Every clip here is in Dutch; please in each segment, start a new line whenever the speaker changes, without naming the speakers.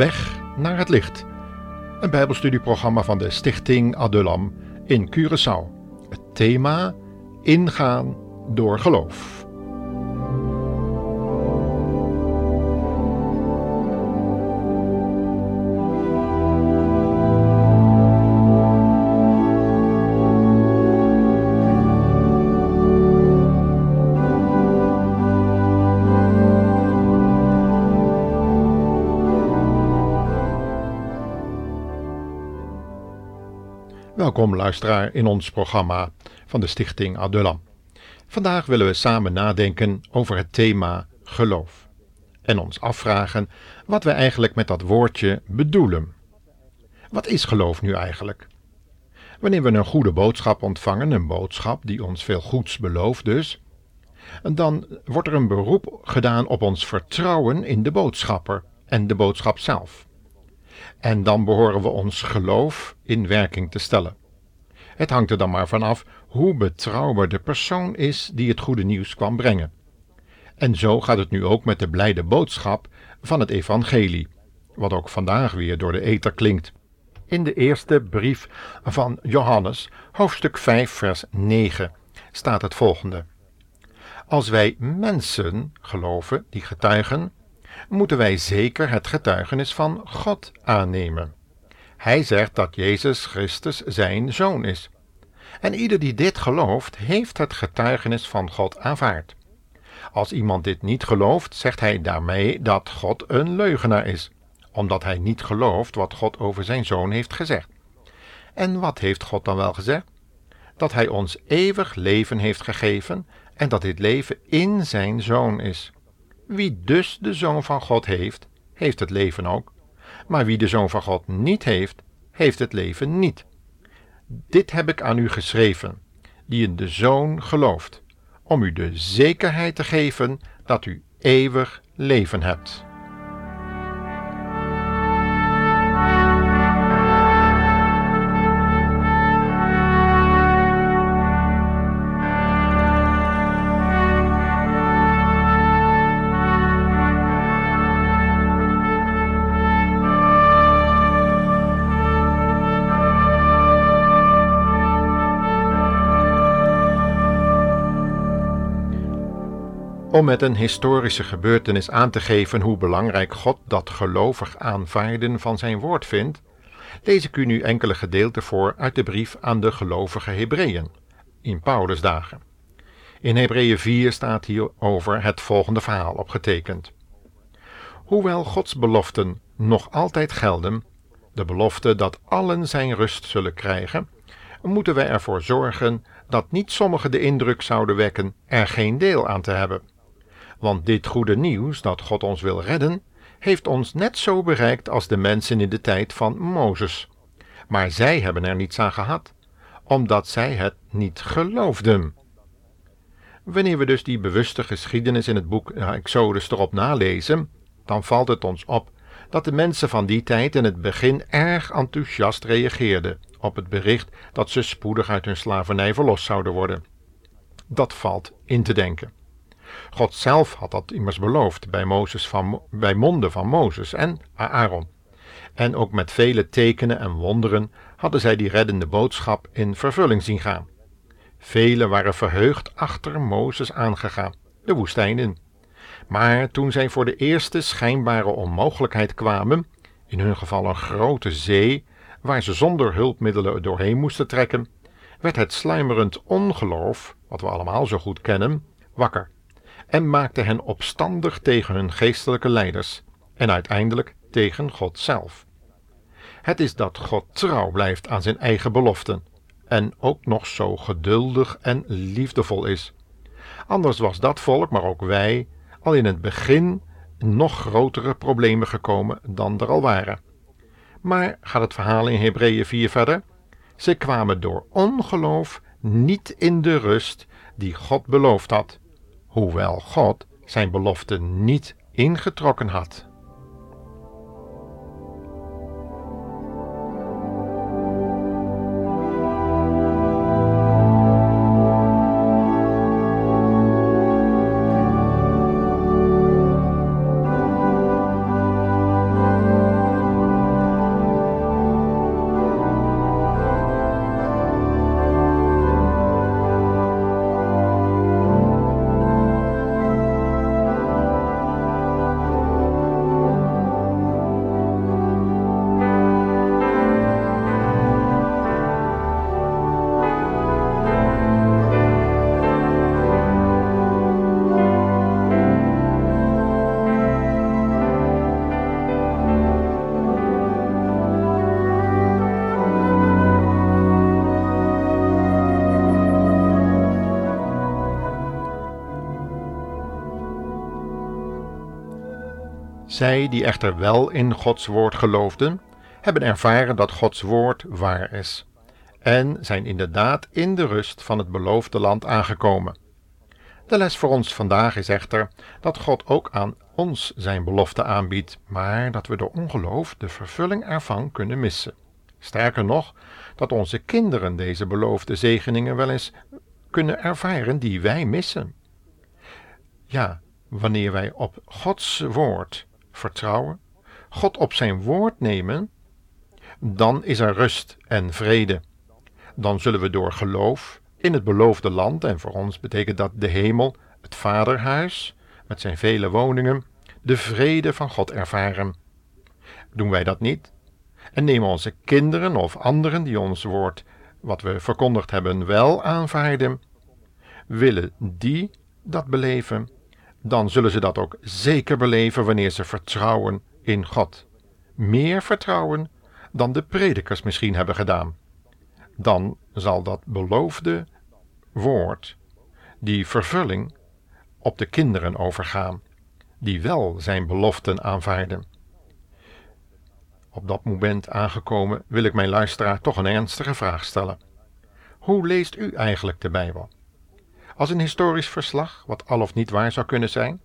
Weg naar het licht. Een Bijbelstudieprogramma van de Stichting Adulam in Curaçao. Het thema: Ingaan door geloof. Welkom luisteraar in ons programma van de Stichting Adulam. Vandaag willen we samen nadenken over het thema geloof en ons afvragen wat we eigenlijk met dat woordje bedoelen. Wat is geloof nu eigenlijk? Wanneer we een goede boodschap ontvangen, een boodschap die ons veel goeds belooft dus, dan wordt er een beroep gedaan op ons vertrouwen in de boodschapper en de boodschap zelf. En dan behoren we ons geloof in werking te stellen. Het hangt er dan maar vanaf hoe betrouwbaar de persoon is die het goede nieuws kwam brengen. En zo gaat het nu ook met de blijde boodschap van het Evangelie, wat ook vandaag weer door de ether klinkt. In de eerste brief van Johannes, hoofdstuk 5, vers 9, staat het volgende: Als wij mensen geloven die getuigen, moeten wij zeker het getuigenis van God aannemen. Hij zegt dat Jezus Christus zijn zoon is. En ieder die dit gelooft, heeft het getuigenis van God aanvaard. Als iemand dit niet gelooft, zegt hij daarmee dat God een leugenaar is, omdat hij niet gelooft wat God over zijn zoon heeft gezegd. En wat heeft God dan wel gezegd? Dat hij ons eeuwig leven heeft gegeven en dat dit leven in zijn zoon is. Wie dus de zoon van God heeft, heeft het leven ook. Maar wie de zoon van God niet heeft, heeft het leven niet. Dit heb ik aan u geschreven, die in de zoon gelooft, om u de zekerheid te geven dat u eeuwig leven hebt. Om met een historische gebeurtenis aan te geven hoe belangrijk God dat gelovig aanvaarden van zijn woord vindt, lees ik u nu enkele gedeelten voor uit de brief aan de gelovige Hebreeën in Paulus dagen. In Hebreeën 4 staat hierover het volgende verhaal opgetekend. Hoewel Gods beloften nog altijd gelden, de belofte dat allen zijn rust zullen krijgen, moeten wij ervoor zorgen dat niet sommigen de indruk zouden wekken er geen deel aan te hebben want dit goede nieuws dat God ons wil redden, heeft ons net zo bereikt als de mensen in de tijd van Mozes. Maar zij hebben er niets aan gehad, omdat zij het niet geloofden. Wanneer we dus die bewuste geschiedenis in het boek Exodus erop nalezen, dan valt het ons op dat de mensen van die tijd in het begin erg enthousiast reageerden op het bericht dat ze spoedig uit hun slavernij verlost zouden worden. Dat valt in te denken. God zelf had dat immers beloofd bij, Mozes van, bij monden van Mozes en Aaron. En ook met vele tekenen en wonderen hadden zij die reddende boodschap in vervulling zien gaan. Velen waren verheugd achter Mozes aangegaan, de woestijn in. Maar toen zij voor de eerste schijnbare onmogelijkheid kwamen, in hun geval een grote zee, waar ze zonder hulpmiddelen doorheen moesten trekken, werd het sluimerend ongeloof, wat we allemaal zo goed kennen, wakker en maakte hen opstandig tegen hun geestelijke leiders en uiteindelijk tegen God zelf. Het is dat God trouw blijft aan zijn eigen beloften en ook nog zo geduldig en liefdevol is. Anders was dat volk, maar ook wij, al in het begin nog grotere problemen gekomen dan er al waren. Maar gaat het verhaal in Hebreeën 4 verder? Ze kwamen door ongeloof niet in de rust die God beloofd had hoewel God zijn belofte niet ingetrokken had. Zij die echter wel in Gods woord geloofden, hebben ervaren dat Gods woord waar is en zijn inderdaad in de rust van het beloofde land aangekomen. De les voor ons vandaag is echter dat God ook aan ons zijn belofte aanbiedt, maar dat we door ongeloof de vervulling ervan kunnen missen. Sterker nog, dat onze kinderen deze beloofde zegeningen wel eens kunnen ervaren die wij missen. Ja, wanneer wij op Gods woord vertrouwen, God op zijn woord nemen, dan is er rust en vrede. Dan zullen we door geloof in het beloofde land, en voor ons betekent dat de hemel, het vaderhuis, met zijn vele woningen, de vrede van God ervaren. Doen wij dat niet? En nemen onze kinderen of anderen die ons woord, wat we verkondigd hebben, wel aanvaarden, willen die dat beleven, dan zullen ze dat ook zeker beleven wanneer ze vertrouwen in God. Meer vertrouwen dan de predikers misschien hebben gedaan. Dan zal dat beloofde woord, die vervulling, op de kinderen overgaan, die wel zijn beloften aanvaarden. Op dat moment aangekomen wil ik mijn luisteraar toch een ernstige vraag stellen. Hoe leest u eigenlijk de Bijbel? Als een historisch verslag, wat al of niet waar zou kunnen zijn?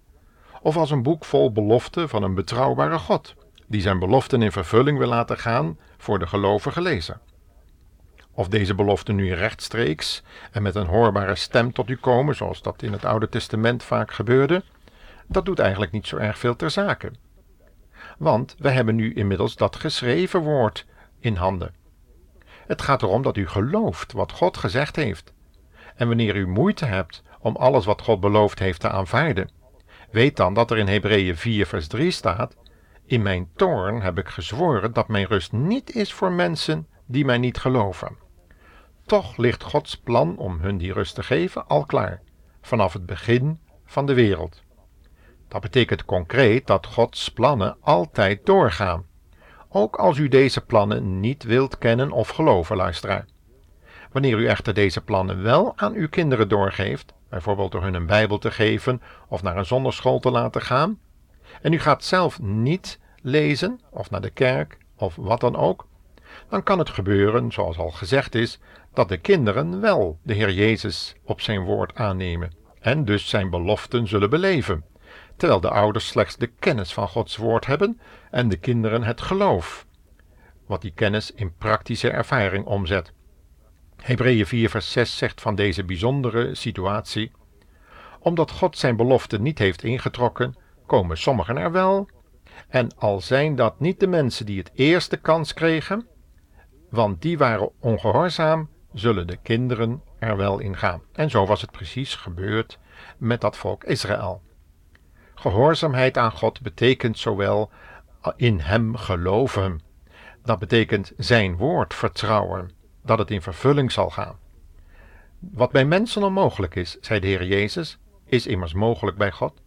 Of als een boek vol beloften van een betrouwbare God, die zijn beloften in vervulling wil laten gaan voor de gelovige lezer? Of deze beloften nu rechtstreeks en met een hoorbare stem tot u komen, zoals dat in het Oude Testament vaak gebeurde, dat doet eigenlijk niet zo erg veel ter zake. Want wij hebben nu inmiddels dat geschreven woord in handen. Het gaat erom dat u gelooft wat God gezegd heeft. En wanneer u moeite hebt om alles wat God beloofd heeft te aanvaarden, weet dan dat er in Hebreeën 4 vers 3 staat: In mijn toorn heb ik gezworen dat mijn rust niet is voor mensen die mij niet geloven. Toch ligt Gods plan om hun die rust te geven al klaar, vanaf het begin van de wereld. Dat betekent concreet dat Gods plannen altijd doorgaan, ook als u deze plannen niet wilt kennen of geloven, luisteraar. Wanneer u echter deze plannen wel aan uw kinderen doorgeeft, bijvoorbeeld door hun een Bijbel te geven of naar een zonderschool te laten gaan, en u gaat zelf niet lezen of naar de kerk of wat dan ook, dan kan het gebeuren, zoals al gezegd is, dat de kinderen wel de Heer Jezus op zijn woord aannemen en dus zijn beloften zullen beleven, terwijl de ouders slechts de kennis van Gods woord hebben en de kinderen het geloof, wat die kennis in praktische ervaring omzet. Hebreeën 4 vers 6 zegt van deze bijzondere situatie, omdat God zijn belofte niet heeft ingetrokken, komen sommigen er wel, en al zijn dat niet de mensen die het eerste kans kregen, want die waren ongehoorzaam, zullen de kinderen er wel in gaan. En zo was het precies gebeurd met dat volk Israël. Gehoorzaamheid aan God betekent zowel in Hem geloven. Dat betekent Zijn woord vertrouwen, dat het in vervulling zal gaan. Wat bij mensen onmogelijk is, zei de Heer Jezus, is immers mogelijk bij God.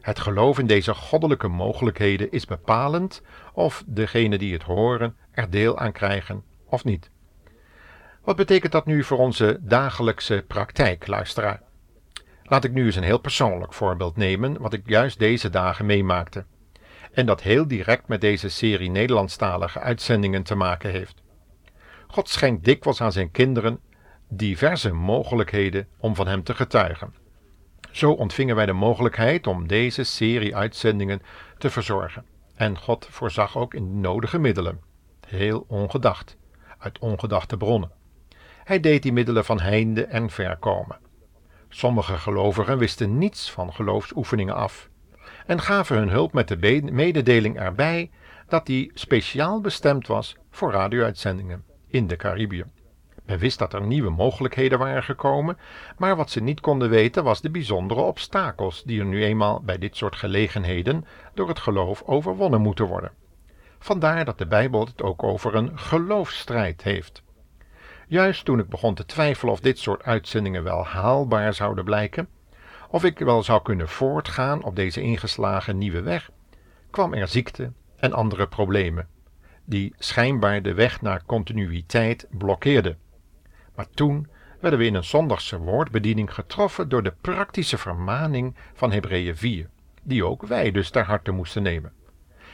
Het geloof in deze goddelijke mogelijkheden is bepalend of degenen die het horen er deel aan krijgen of niet. Wat betekent dat nu voor onze dagelijkse praktijk, luisteraar? Laat ik nu eens een heel persoonlijk voorbeeld nemen, wat ik juist deze dagen meemaakte. En dat heel direct met deze serie Nederlandstalige uitzendingen te maken heeft. God schenkt dikwijls aan zijn kinderen diverse mogelijkheden om van Hem te getuigen. Zo ontvingen wij de mogelijkheid om deze serie uitzendingen te verzorgen. En God voorzag ook in de nodige middelen. Heel ongedacht, uit ongedachte bronnen. Hij deed die middelen van heinde en ver komen. Sommige gelovigen wisten niets van geloofsoefeningen af en gaven hun hulp met de mededeling erbij dat die speciaal bestemd was voor radio-uitzendingen in de Caribië. Men wist dat er nieuwe mogelijkheden waren gekomen, maar wat ze niet konden weten was de bijzondere obstakels die er nu eenmaal bij dit soort gelegenheden door het geloof overwonnen moeten worden. Vandaar dat de Bijbel het ook over een geloofsstrijd heeft. Juist toen ik begon te twijfelen of dit soort uitzendingen wel haalbaar zouden blijken, of ik wel zou kunnen voortgaan op deze ingeslagen nieuwe weg, kwam er ziekte en andere problemen, die schijnbaar de weg naar continuïteit blokkeerden. Maar toen werden we in een zondagse woordbediening getroffen door de praktische vermaning van Hebreeën 4, die ook wij dus ter harte moesten nemen.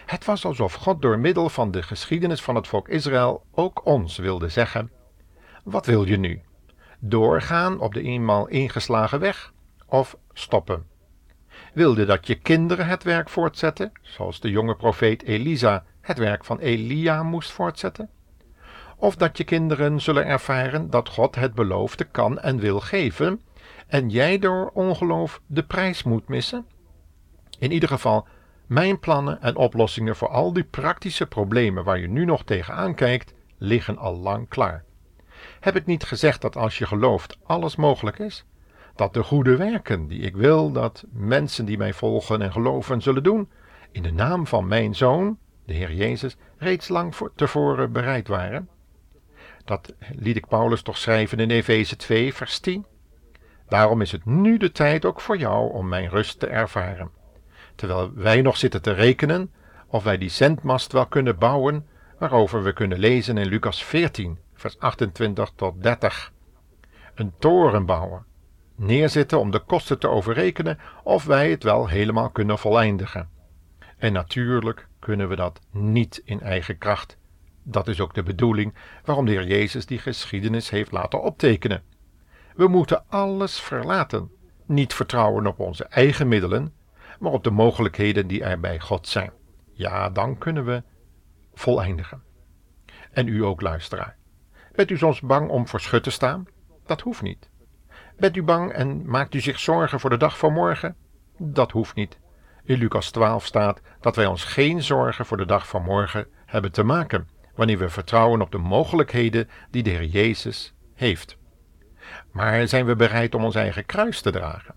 Het was alsof God door middel van de geschiedenis van het volk Israël ook ons wilde zeggen: Wat wil je nu? Doorgaan op de eenmaal ingeslagen weg of stoppen? Wilde dat je kinderen het werk voortzetten, zoals de jonge profeet Elisa het werk van Elia moest voortzetten? Of dat je kinderen zullen ervaren dat God het beloofde kan en wil geven en jij door ongeloof de prijs moet missen? In ieder geval, mijn plannen en oplossingen voor al die praktische problemen waar je nu nog tegenaan kijkt, liggen al lang klaar. Heb ik niet gezegd dat als je gelooft alles mogelijk is? Dat de goede werken die ik wil dat mensen die mij volgen en geloven zullen doen, in de naam van mijn zoon, de Heer Jezus, reeds lang tevoren bereid waren? Dat liet ik Paulus toch schrijven in Efeze 2, vers 10. Daarom is het nu de tijd ook voor jou om mijn rust te ervaren. Terwijl wij nog zitten te rekenen of wij die zendmast wel kunnen bouwen, waarover we kunnen lezen in Lucas 14, vers 28 tot 30. Een toren bouwen, neerzitten om de kosten te overrekenen of wij het wel helemaal kunnen voleindigen. En natuurlijk kunnen we dat niet in eigen kracht. Dat is ook de bedoeling waarom de Heer Jezus die geschiedenis heeft laten optekenen. We moeten alles verlaten, niet vertrouwen op onze eigen middelen, maar op de mogelijkheden die er bij God zijn. Ja, dan kunnen we voleindigen. En u ook, luisteraar. Bent u soms bang om voor schut te staan? Dat hoeft niet. Bent u bang en maakt u zich zorgen voor de dag van morgen? Dat hoeft niet. In Lucas 12 staat dat wij ons geen zorgen voor de dag van morgen hebben te maken, wanneer we vertrouwen op de mogelijkheden die de Heer Jezus heeft. Maar zijn we bereid om ons eigen kruis te dragen?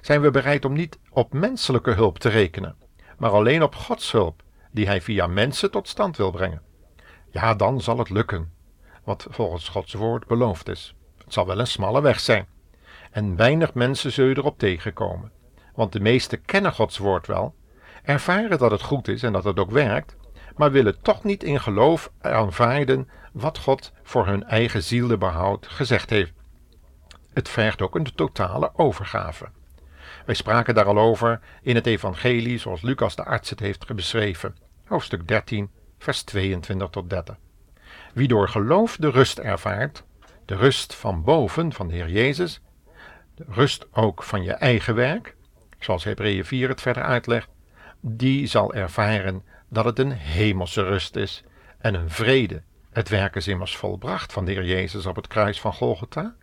Zijn we bereid om niet op menselijke hulp te rekenen, maar alleen op Gods hulp, die Hij via mensen tot stand wil brengen? Ja, dan zal het lukken, wat volgens Gods woord beloofd is. Het zal wel een smalle weg zijn, en weinig mensen zullen erop tegenkomen, want de meesten kennen Gods woord wel, ervaren dat het goed is en dat het ook werkt, maar willen toch niet in geloof aanvaarden wat God voor hun eigen zielbehoud gezegd heeft. Het vergt ook een totale overgave. Wij spraken daar al over in het Evangelie, zoals Lucas de arts het heeft beschreven, hoofdstuk 13, vers 22 tot 30. Wie door geloof de rust ervaart, de rust van boven van de Heer Jezus, de rust ook van je eigen werk, zoals Hebreeën 4 het verder uitlegt, die zal ervaren dat het een hemelse rust is en een vrede. Het werk is immers volbracht van de Heer Jezus op het kruis van Golgotha.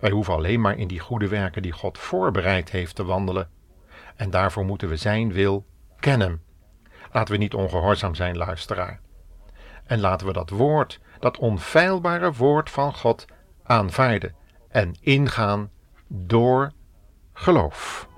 Wij hoeven alleen maar in die goede werken die God voorbereid heeft te wandelen. En daarvoor moeten we zijn wil kennen. Laten we niet ongehoorzaam zijn, luisteraar. En laten we dat woord, dat onfeilbare woord van God, aanvaarden en ingaan door geloof.